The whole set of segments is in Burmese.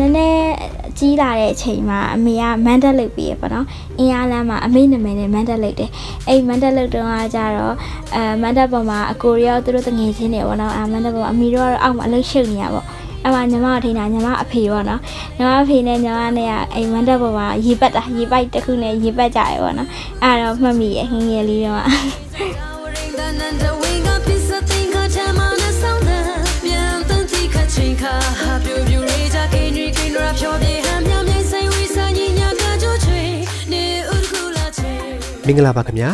နည်းနည်းကြီးလာတဲ့အချိန်မှာအမေကမန်တက်လုပ်ပြီးရပေါ့နော်အင်းအားလမ်းမှာအမေနာမည်နဲ့မန်တက်လုပ်တယ်အဲ့မန်တက်လုပ်တော့ကကြတော့အဲမန်တက်ပေါ်မှာအကိုရောသူတို့တငယ်ချင်းတွေပေါ့နော်အဲမန်တက်ပေါ်အမေတို့ကတော့အောက်မှာအလုပ်ရှုပ်နေရပေါ့အဲ့မှာညီမတို့ထိနေတာညီမအဖေပေါ့နော်ညီမအဖေနဲ့ညီမနဲ့ကအိမ်မန်တက်ပေါ်မှာရေပတ်တာရေပိုက်တစ်ခုနဲ့ရေပတ်ကြရပေါ့နော်အဲ့တော့မှတ်မိရငငယ်လေးတော့ မင်္ဂလာပါခင်ဗျာ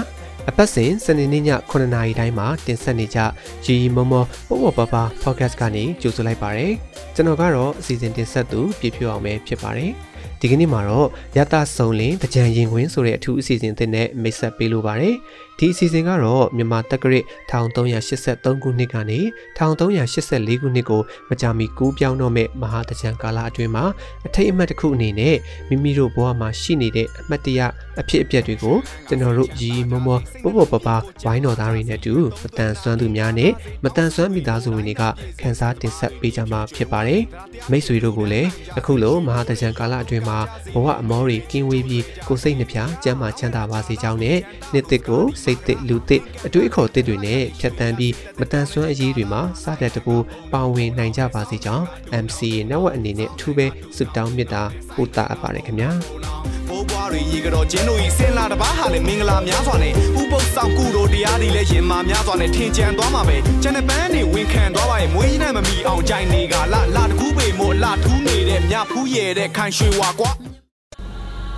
အပတ်စဉ်စနေနေ့ည9:00နာရီတိုင်းမှာတင်ဆက်နေကြရီရီမောမောပေါ့ပေါ့ပါပါ podcast ကနေကြိုဆိုလိုက်ပါရစေကျွန်တော်ကတော့အစီအစဉ်တင်ဆက်သူပြည့်ဖြူအောင်ပဲဖြစ်ပါတယ် ဒီကနေ့မှာတော့ရတဆုံလင်တကြံရင်ခွင်းဆိုတဲ့အထူးအစီအစဉ်တင်နဲ့မိတ်ဆက်ပေးလိုပါတယ်ဒီအစီအစဉ်ကတော့မြန်မာတက္ကရာ1383ခုနှစ်ကနေ1384ခုနှစ်ကိုမကြာမီကူးပြောင်းတော့မဲ့မဟာတကြံကာလအတွင်းမှာအထိတ်အမှတ်တစ်ခုအနေနဲ့မိမိတို့ဘဝမှာရှိနေတဲ့အမှတ်တရအဖြစ်အပျက်တွေကိုကျွန်တော်တို့ရီမောမောပေါပေါပပဝိုင်းတော်သားတွေနဲ့အတူမတန်ဆွမ်းသူများနဲ့မတန်ဆွမ်းမိသားစုဝင်တွေကခန်းစားတင်ဆက်ပေးကြမှာဖြစ်ပါတယ်မိတ်ဆွေတို့ကိုလည်းအခုလိုမဟာတကြံကာလအတွင်းမှာဘဝအမောတွေကင်းဝေးပြီးကိုယ်စိတ်နှပြကျမ်းမာချမ်းသာပါစေကြောင်းနဲ့နှစ်သက်ကိုစိတ်သက်လူသက်အတွေ့အခေါ်သက်တွေနဲ့ဖြတ်တန်းပြီးမတန်ဆွမ်းအရေးတွေမှာစတဲ့တကူပါဝင်နိုင်ကြပါစေကြောင်း MCA network အနေနဲ့အထူးပဲဆုတောင်းမေတ္တာပို့တာအပ်ပါတယ်ခင်ဗျာ ဘိုးဘွားတွေရေကတော့ကျင်းတို့ဤစင်လာတပားဟာလေမင်္ဂလာများစွာနဲ့ဥပုပ်ဆောင်ကုတို့တရားတွေလည်းရင်မာများစွာနဲ့ထင်ကြံသွားမှာပဲကျန်တဲ့ပန်းတွေဝင်ခံသွားပါရဲ့မွေးကြီးနဲ့မမီအောင်ကြိုင်နေကလာလာတကူပေမို့လာထူးနေတဲ့မြဖူးရဲတဲ့ခိုင်ရွှေဝါကွာ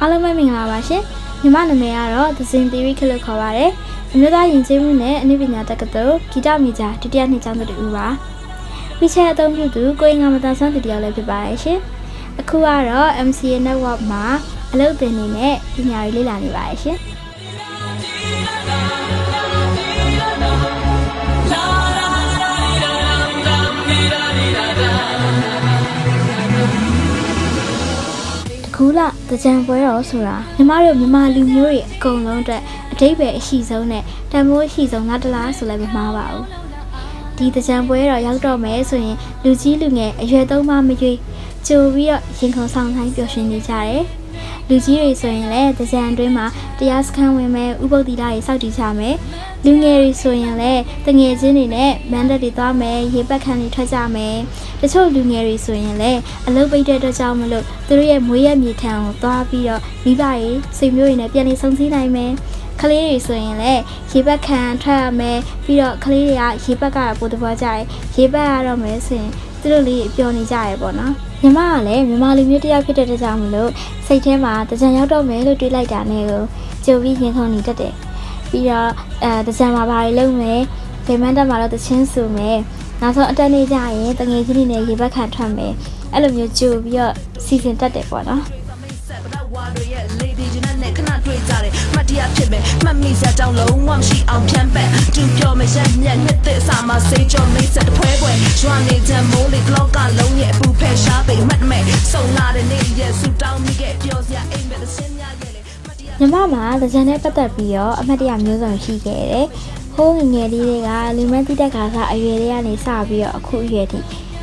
အားလုံးပဲမင်္ဂလာပါရှင်ညီမနာမည်ကတော့သဇင် theory ခလို့ခေါ်ပါတယ်အမျိုးသားယဉ်ကျေးမှုနဲ့အနုပညာတက္ကသိုလ်ဂီတမီဂျာဒုတိယနှစ်ကျောင်းသူတူပါဝီချဲအသုံးပြုသူကိုရင်ငါမတန်ဆန်းသူတယောက်လည်းဖြစ်ပါတယ်ရှင်အခုကတော့ MCA network မှာ အလုပ်သင်နေနဲ့ပညာရေးလေ့လာနေပါတယ်ရှင်ခုလတကြံပွဲတော်ဆိုတာညီမတို့မြန်မာလူမျိုးတွေအကုန်လုံးအတွက်အတိတ်ပဲအရှိဆုံးနဲ့တန်ဖိုးအရှိဆုံးငါတလားဆိုလည်းမမှားပါဘူးဒီတကြံပွဲတော်ရောက်တော့မယ်ဆိုရင်လူကြီးလူငယ်အရွယ်သုံးပါမရွေးကြိုပြီးတော့ရင်ခုန်ဆောင်ဆိုင်ပျော်ရွှင်နေကြတယ် လူကြီးတွေဆိုရင်လည်းတကြံအတွင်းမှာတရားစခန်းဝင်မဲ့ဥပုသ္တိတာတွေစောက်တည်ကြမယ်လူငယ်တွေဆိုရင်လည်းတငယ်ချင်းတွေနဲ့မန္တတွေသွားမယ်ရေပက်ခန်းတွေထွက်ကြမယ်တချို့လူငယ်တွေဆိုရင်လည်းအလုပ်ပိတ်တဲ့အတွက်ကြောင့်မလို့သူတို့ရဲ့မွေးရမြေထံကိုသွားပြီးတော့မိဘတွေစိတ်မျိုးတွေနဲ့ပြန်နေဆုံစည်းနိုင်မယ် ကလေးတွေဆိုရင်လည်းရေပက်ခံထွက်ရမယ်ပြီးတော့ကလေးတွေကရေပက်ကပိုတဘောကြတယ်ရေပက်ရတော့မယ်ဆိုရင်သူတို့လေးပျော်နေကြရပေါ့နော်ညီမကလည်းမြန်မာလူမျိုးတစ်ယောက်ဖြစ်တဲ့အတွက်ကြောင့်မလို့စိတ်ထဲမှာတကြံရောက်တော့မယ်လို့တွေးလိုက်တာနဲ့ကိုကြိုပြီးရင်ခုန်နေတတ်တယ်ပြီးတော့အဲတကြံမှာဘာတွေလုပ်မယ်ဗေမန်တက်မှာတော့တချင်းဆူမယ်နောက်ဆုံးအတက်နေကြရင်တငယ်ချင်းတွေနဲ့ရေဘက်ခံထွက်မယ်အဲ့လိုမျိုးကြိုပြီးတော့စီစဉ်တတ်တယ်ပေါ့နော် မယ်မှတ်မိစတောင်းလုံးဝမရှိအောင်ဖြန်းပက်သူပြောမရက်မြက်နှစ်သက်စာမှာစေးကြောမိတ်ဆက်တပွဲပွဲရွာနေချမ်းမိုးလေကလောက်ကလုံးရဲ့အပူဖဲရှားပေမှတ်မဲ့ဆုံလာတဲ့နေ့ရဲ့ဆူတောင်းမိခဲ့ပြောစရာအိမ်မဲ့တဲ့စင်းများရဲ့လေမှတ်တရညီမမှာတကြံနဲ့ပတ်သက်ပြီးတော့အမှတ်တရမျိုးစုံရှိခဲ့တယ်။ဟိုးငယ်ငယ်လေးတွေကလူမန်းတိတက်ခါစားအရွယ်လေးကနေစပြီးတော့အခုအရွယ်ထိ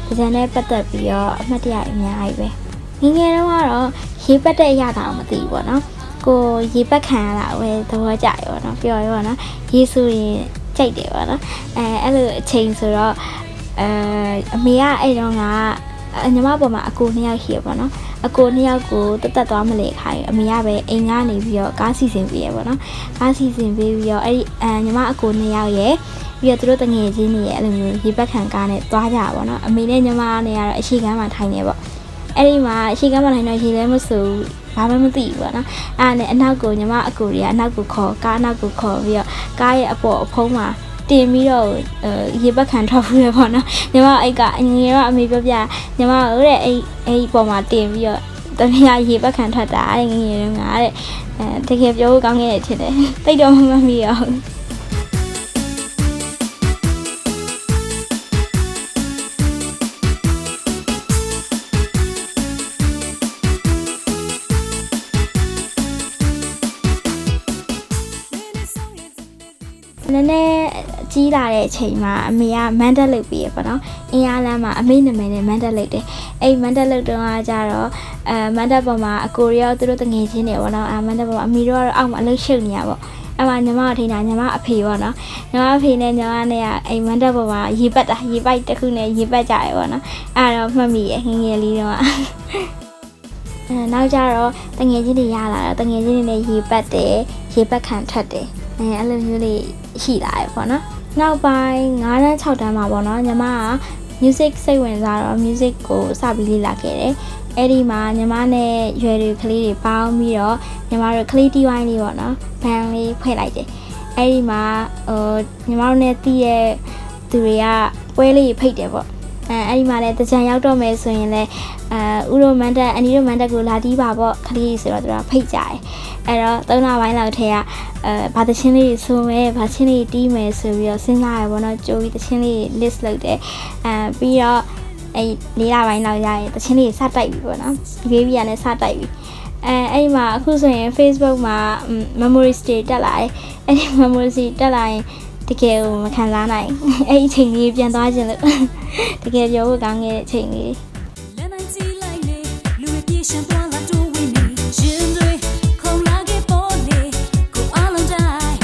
တကြံနဲ့ပတ်သက်ပြီးတော့အမှတ်တရအများကြီးပဲ။ငယ်ငယ်တုန်းကတော့ရေပတ်တဲ့အရာတောင်မသိဘူးပေါ့နော်။ ကိုရေပတ်ခံရတာဝယ်သဘောကျရပေါ့နော်။ပြောရပေါ့နော်။ရေဆိုရင်ကြိုက်တယ်ပေါ့နော်။အဲအဲ့လိုအချိန်ဆိုတော့အဲအမေကအဲ့တော့ကညီမပေါ်မှာအကိုနှစ်ယောက်ရှိရပေါ့နော်။အကိုနှစ်ယောက်ကိုတက်တက်သွားမလဲခိုင်းအမေကပဲအိမ်ကနေပြီးတော့ကားစီစဉ်ပေးရပေါ့နော်ကားစီစဉ်ပေးပြီးတော့အဲ့ဒီအညီမအကိုနှစ်ယောက်ရဲ့ပြီးတော့သူတို့တငယ်ချင်းတွေရဲ့အဲ့လိုမျိုးရေပက်ခံကားနဲ့သွားကြပါပေါ့နော်အမေနဲ့ညီမနဲ့ကတော့အရှိကမ်းမှာထိုင်နေပေါ့အဲ့ဒီမှာအရှိကမ်းမှာထိုင်တော့ရေလည်းမစိုးဘာ မှမသိဘူးပေါ့နော်အဲ့ဒါနဲ့အနောက်ကိုညီမအကိုတွေကအနောက်ကိုခေါ်ကားအနောက်ကိုခေါ်ပြီးတော့ကားရဲ့အပေါ်အဖုံးမှာတင်ပြီးတော့အဲရေပက်ခံထွက်ဘူးရပေါ့နော်ညီမအိတ်ကအငယ်ကအမေပြောပြညီမတို့တဲ့အိတ်အိတ်ပေါ်မှာတင်ပြီးတော့တမယာရေပက်ခံထွက်တာတဲ့ငယ်ငယ်တုန်းကတဲ့အဲတကယ်ပြောဖို့ကောင်းခဲ့တယ်ထင်တယ်တိတ်တော့မမှတ်မိရဘူး နည်းနည်းကြီးလာတဲ့အချိန်မှာအမေကမန်တက်လုပ်ပြီးရပေါ့နော်အင်းအားလမ်းမှာအမေနာမည်နဲ့မန်တက်လုပ်တယ်အဲ့မန်တက်လုပ်တော့ကကြတော့အဲမန်တက်ပေါ်မှာအကိုရီးယားသူတို့တငယ်ချင်းတွေပေါ့နော်အဲမန်တက်ပေါ်မှာအမေတို့ကတော့အောက်မှာအလုပ်ရှုပ်နေရပေါ့အဲ့မှာညီမအထိန်တာညီမအဖေပေါ့နော်ညီမအဖေနဲ့ညီမနဲ့ကအိမ်မန်တက်ပေါ်မှာရေပတ်တာရေပိုက်တစ်ခုနဲ့ရေပတ်ကြရပေါ့နော်အဲ့တော့မှတ်မိရငငယ်လေးတော့အဲနောက်ကြတော့တငယ်ချင်းတွေရလာတော့တငယ်ချင်းတွေနဲ့ရေပတ်တယ်ရေပတ်ခံထက်တယ်အဲအဲ့လိုမျိုးလေး ရှိလာရပေါ့နော်နောက်ပိုင်း9တန်း6တန်းမှာပေါ့နော်ညီမက music စိတ်ဝင်စားတော့ music ကိုစပြီးလေ့လာခဲ့တယ်အဲ့ဒီမှာညီမနဲ့ရွယ်တွေကလေးတွေပေါင်းပြီးတော့ညီမတို့ကလေးတီဝိုင်းလေးပေါ့နော်ဘန်လေးဖွဲ့လိုက်တယ်အဲ့ဒီမှာဟိုညီမတို့နဲ့တည့်ရဲ့သူတွေကပွဲလေးဖိတ်တယ်ပေါ့ အဲအဲ့ဒီမှာလည်းတကြံရောက်တော့မယ်ဆိုရင်လည်းအဲဥရိုမန်တက်အနီရိုမန်တက်ကိုလာတီးပါပေါ့ကလေးဆိုတော့သူကဖိတ်ကြတယ်အဲ့တော့သုံးလပိုင်းလောက်ထဲကအဲဘာသချင်းလေးတွေဆိုမယ်ဘာချင်းလေးတီးမယ်ဆိုပြီးတော့စဉ်းစားရပေါ့နော်ကြိုးပြီးသချင်းလေး list လုပ်တယ်အဲပြီးတော့အဲ့လေးလပိုင်းလောက်ရရင်သချင်းလေးစတိုက်ပြီပေါ့နော်ဒီ baby ကလည်းစတိုက်ပြီအဲအဲ့ဒီမှာအခုဆိုရင် Facebook မှာ memories တွေတက်လာတယ်အဲ့ဒီ memories တွေတက်လာရင် တကယ်ကိုမခံစားနိုင်အဲ့ဒီအချိန်လေးပြန်သွားခြင်းလို့တကယ်ပြောဖို့ကောင်းခဲ့တဲ့အချိန်လေးလက်နိုင်ကြည့်လိုက်လေလူရဲ့ပြေရှင်သွားလာတိုးဝင်းနေရှင်တွေခုံလာခဲ့ပေါ်လေကိုအားလုံးတိုင်း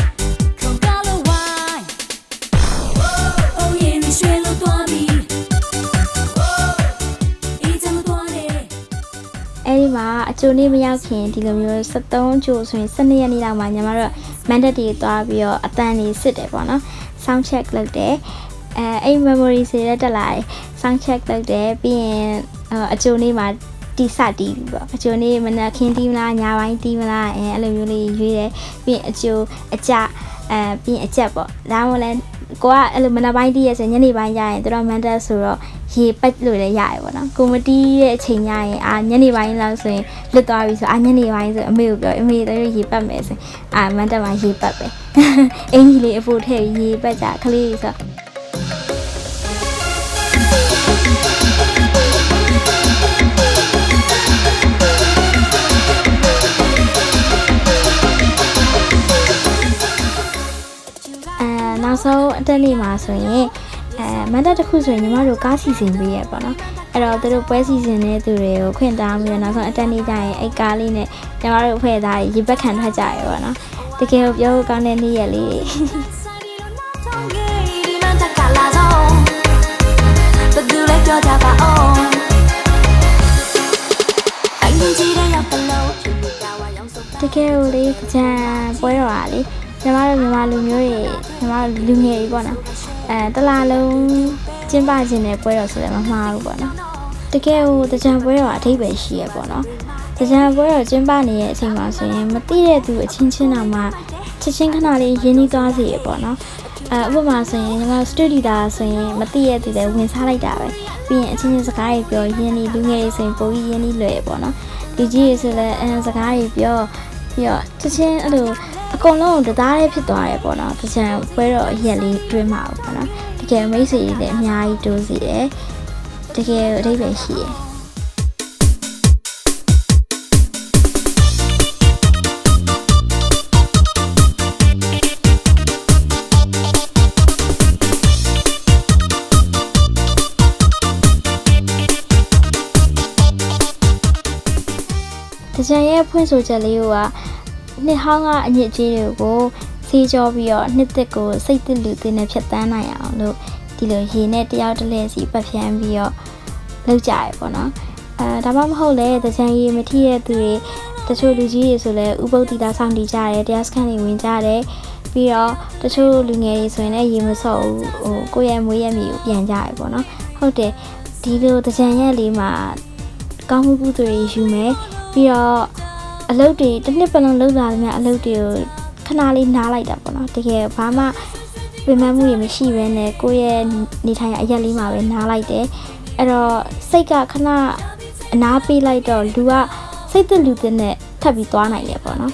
ခုံကလို့ဝိုင်း Oh yeah ရွှေလို့သွားပြီ Oh အေးချမ်းလို့သွားတယ်အဲ့ဒီမှာအကျိုးနေ့မရောက်ခင်ဒီလိုမျိုး73ကျိုးဆိုရင်12ရက်နေ့လောက်မှာညီမတို့ mandate တွေသွားပြီးတော့အတန်တွေစစ်တယ်ပေါ့နော် sound check လုပ်တယ်အဲအဲ့ memory တွေလည်းတက်လာတယ် sound check လုပ်တယ်ပြီးရင်အအကျိုးနေ့မှာတီစတီးပြီပေါ့အကျိုးနေ့မနက်ခင်းတီးမလားညပိုင်းတီးမလားအဲအဲ့လိုမျိုးလေးရွေးတယ်ပြီးရင်အကျိုးအကြအဲပြီးရင်အကြက်ပေါ့ဒါမှမဟုတ်လဲ ကိုကအဲ့လိုမနက်ပိုင်းတီးရဆိုညနေပိုင်းကျရင်တို့တော့ mandate ဆိုတော့ရေပက်လို့လည်းရရပေါ့နော်ကိုမတီးရဲ့အချိန်ညရင်အာညနေပိုင်းလောက်ဆိုရင်လွတ်သွားပြီဆိုအာညနေပိုင်းဆိုအမေကိုပြောအမေတို့ရေပက်မယ်ဆိုအာ mandate မှာရေပက်ပဲအင်ကြီးလေးအဖို့ထည့်ပြီးရေပက်ကြကလေးဆိုအဲ နောက်ဆုံးအတက်နေ့မှာဆိုရင်အဲမန္တတစ်ခုဆိုရင်ညီမတို့ကားစီစဉ်ပေးရပေါ့နော်အဲ့တော့သူတို့ပွဲစီစဉ်တဲ့သူတွေကိုခွင့်တောင်းပြီးတော့နောက်ဆုံးအတက်နေ့ကျရင်အဲ့ကားလေးနဲ့ညီမတို့ဖွဲ့သားရေဘက်ခံထွက်ကြရပေါ့နော်တကယ်ကိုပြောဖို့ကောင်းတဲ့နေ့ရက်လေးစာဒီလိုနားထောင်ခဲ့ဒီလမ်းတက်ကလာဆုံးဘယ်သူလဲပြောကြပါအောင်အင်ဂျီရဲ့ရောက်တလို့ဖြစ်နေတာဝါရောက်ဆုံးတကယ်ကိုလေကြံပွဲတော်ပါလေ ညီမတို့မြန်မာလူမျိုးတွေညီမတို့လူငယ်တွေပေါ့နော်အဲတလားလုံးကျင်းပခြင်းတဲ့ပွဲတော်ဆိုလည်းမမှားဘူးပေါ့နော်တကယ်ကိုတကြံပွဲတော်အထိပ္ပယ်ရှိရပေါ့နော်တကြံပွဲတော်ကျင်းပနေတဲ့အချိန်မှာဆိုရင်မသိတဲ့သူအချင်းချင်းတော့မှချက်ချင်းခဏလေးရင်းနှီးသွားစေရပေါ့နော်အဲဥပမာဆိုရင်ညီမစတူဒီတာဆိုရင်မသိရတဲ့သူလည်းဝင်စားလိုက်တာပဲပြီးရင်အချင်းချင်းစကားတွေပြောရင်းနှီးလူငယ်တွေဆိုရင်ပုံကြီးရင်းနှီးလွယ်ပေါ့နော်လူကြီးတွေဆိုလည်းအဲစကားတွေပြော ပြီးတော့ချက်ချင်းအဲ့လိုအကုန်လုံးတသားလေးဖြစ်သွားတယ်ပေါ့နော်တချံပွဲတော့အရက်လေးတွင်းမှာပေါ့နော်တကယ်မိတ်ဆွေတွေလည်းအများကြီးတိုးစီတယ်တကယ်အဓိပ္ပာယ်ရှိတယ် ဖွင့်ဆိုချက်လေးကနှစ်ဟောင်းကအညစ်အကြေးတွေကိုဆေးကြောပြီးတော့နှစ်သက်ကိုစိတ်သက်လူတင်နဲ့ဖြတ်တန်းနိုင်အောင်လို့ဒီလိုရေနဲ့တယောက်တစ်လဲစီပတ်ဖြန်းပြီးတော့လုပ်ကြရပေါ့နော်အဲဒါမှမဟုတ်လေတကြံရေမထီတဲ့သူတွေတချို့လူကြီးတွေဆိုလဲဥပုပ်တီတာဆောင်တည်ကြတယ်တရားစခန်းတွေဝင်ကြတယ်ပြီးတော့တချို့လူငယ်တွေဆိုရင်လည်းရေမစော့ဘူးဟိုကိုယ့်ရဲ့မွေးရမြေကိုပြန်ကြရပေါ့နော်ဟုတ်တယ်ဒီလိုတကြံရက်လေးမှာကောင်းမှုကုသိုလ်တွေယူမယ်ပြီးတော့ အလုပ်တွေတစ်နှစ်ပတ်လုံးလုပ်လာသမျှအလုပ်တွေကိုခဏလေးနားလိုက်တာပေါ့နော်တကယ်ဘာမှပြင်ပန်းမှုတွေမရှိဘဲနဲ့ကိုယ့်ရဲ့နေထိုင်ရအရက်လေးမှာပဲနားလိုက်တယ်အဲ့တော့စိတ်ကခဏအနားပေးလိုက်တော့လူကစိတ်သက်လူသက်နဲ့ထပ်ပြီးသွားနိုင်တယ်ပေါ့နော်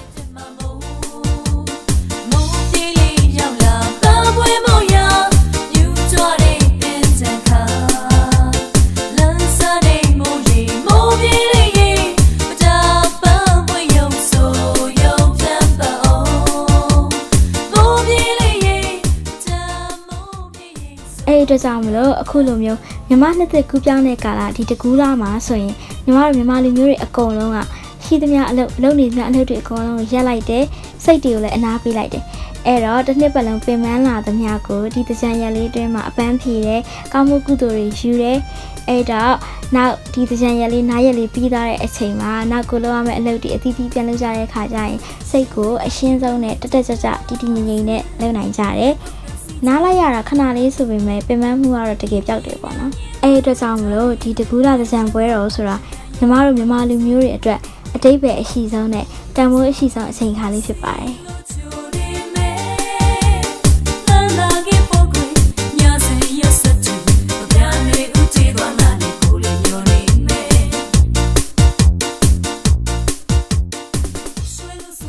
အတွက်ကြောင့်မလို့အခုလိုမျိုးမြမနှစ်သက်ကူးပြောင်းတဲ့ကာလဒီတကူးလာမှာဆိုရင်ညီမတို့မြန်မာလူမျိုးတွေအကုန်လုံးကရှိသမျှအလုပ်လုပ်နေသမျှအလုပ်တွေအကုန်လုံးကိုရက်လိုက်တယ်စိတ်တွေကိုလည်းအနာပေးလိုက်တယ်အဲ့တော့တစ်နှစ်ပတ်လုံးပင်ပန်းလာသမျှကိုဒီတကြံရက်လေးအတွင်းမှာအပန်းဖြေတယ်ကောင်းမှုကုသိုလ်တွေယူတယ်အဲ့တော့နောက်ဒီတကြံရက်လေးနားရက်လေးပြီးသွားတဲ့အချိန်မှာနောက်ကိုလောက်ရမယ့်အလုပ်တွေအသီးသီးပြန်လုပ်ကြတဲ့ခါကျရင်စိတ်ကိုအရှင်းဆုံးနဲ့တက်တက်ကြွကြွတီတီငိမ့်ငိမ့်နဲ့လုပ်နိုင်ကြတယ် နားလိုက်ရတာခဏလေးဆိုပေမဲ့ပင်ပန်းမှုကတော့တကယ်ပြောက်တယ်ပေါ့နော်အဲ့ဒီအတွက်ကြောင့်မလို့ဒီတကူးလာတကြံပွဲတော်ဆိုတာညီမတို့မြန်မာလူမျိုးတွေအတွက်အတိတ်ပဲအရှိဆုံးနဲ့တန်ဖိုးအရှိဆုံးအချိန်ခါလေးဖြစ်ပါတယ်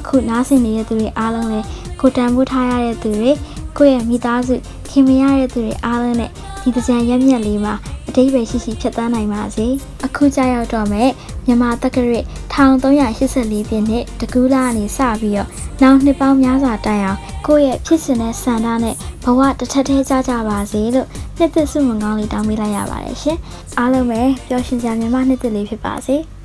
ခုနားဆင်နေတဲ့သူတွေအားလုံးလည်းကိုတန်ဖိုးထားရတဲ့သူတွေ ကိုယ့်ရဲ့မိသားစုခင်မရတဲ့သူတွေအားလုံးနဲ့ဒီတကြံရက်မြက်လေးမှာအတိတ်ပဲရှိရှိဖြတ်သန်းနိုင်ပါစေအခုကြာရောက်တော့မဲ့မြန်မာတက္ကရာ1384ပြည့်နှစ်တကူးလာကနေစပြီးတော့နောက်နှစ်ပေါင်းများစွာတိုင်အောင်ကိုယ့်ရဲ့ဖြစ်စဉ်တဲ့ဆန္ဒနဲ့ဘဝတစ်ထက်သေးကြကြပါစေလို့နှစ်သက်စုမွန်ကောင်းလေးတောင်းပေးလိုက်ရပါတယ်ရှင်အားလုံးပဲပျော်ရွှင်စရာမြန်မာနှစ်သက်လေးဖြစ်ပါစေ။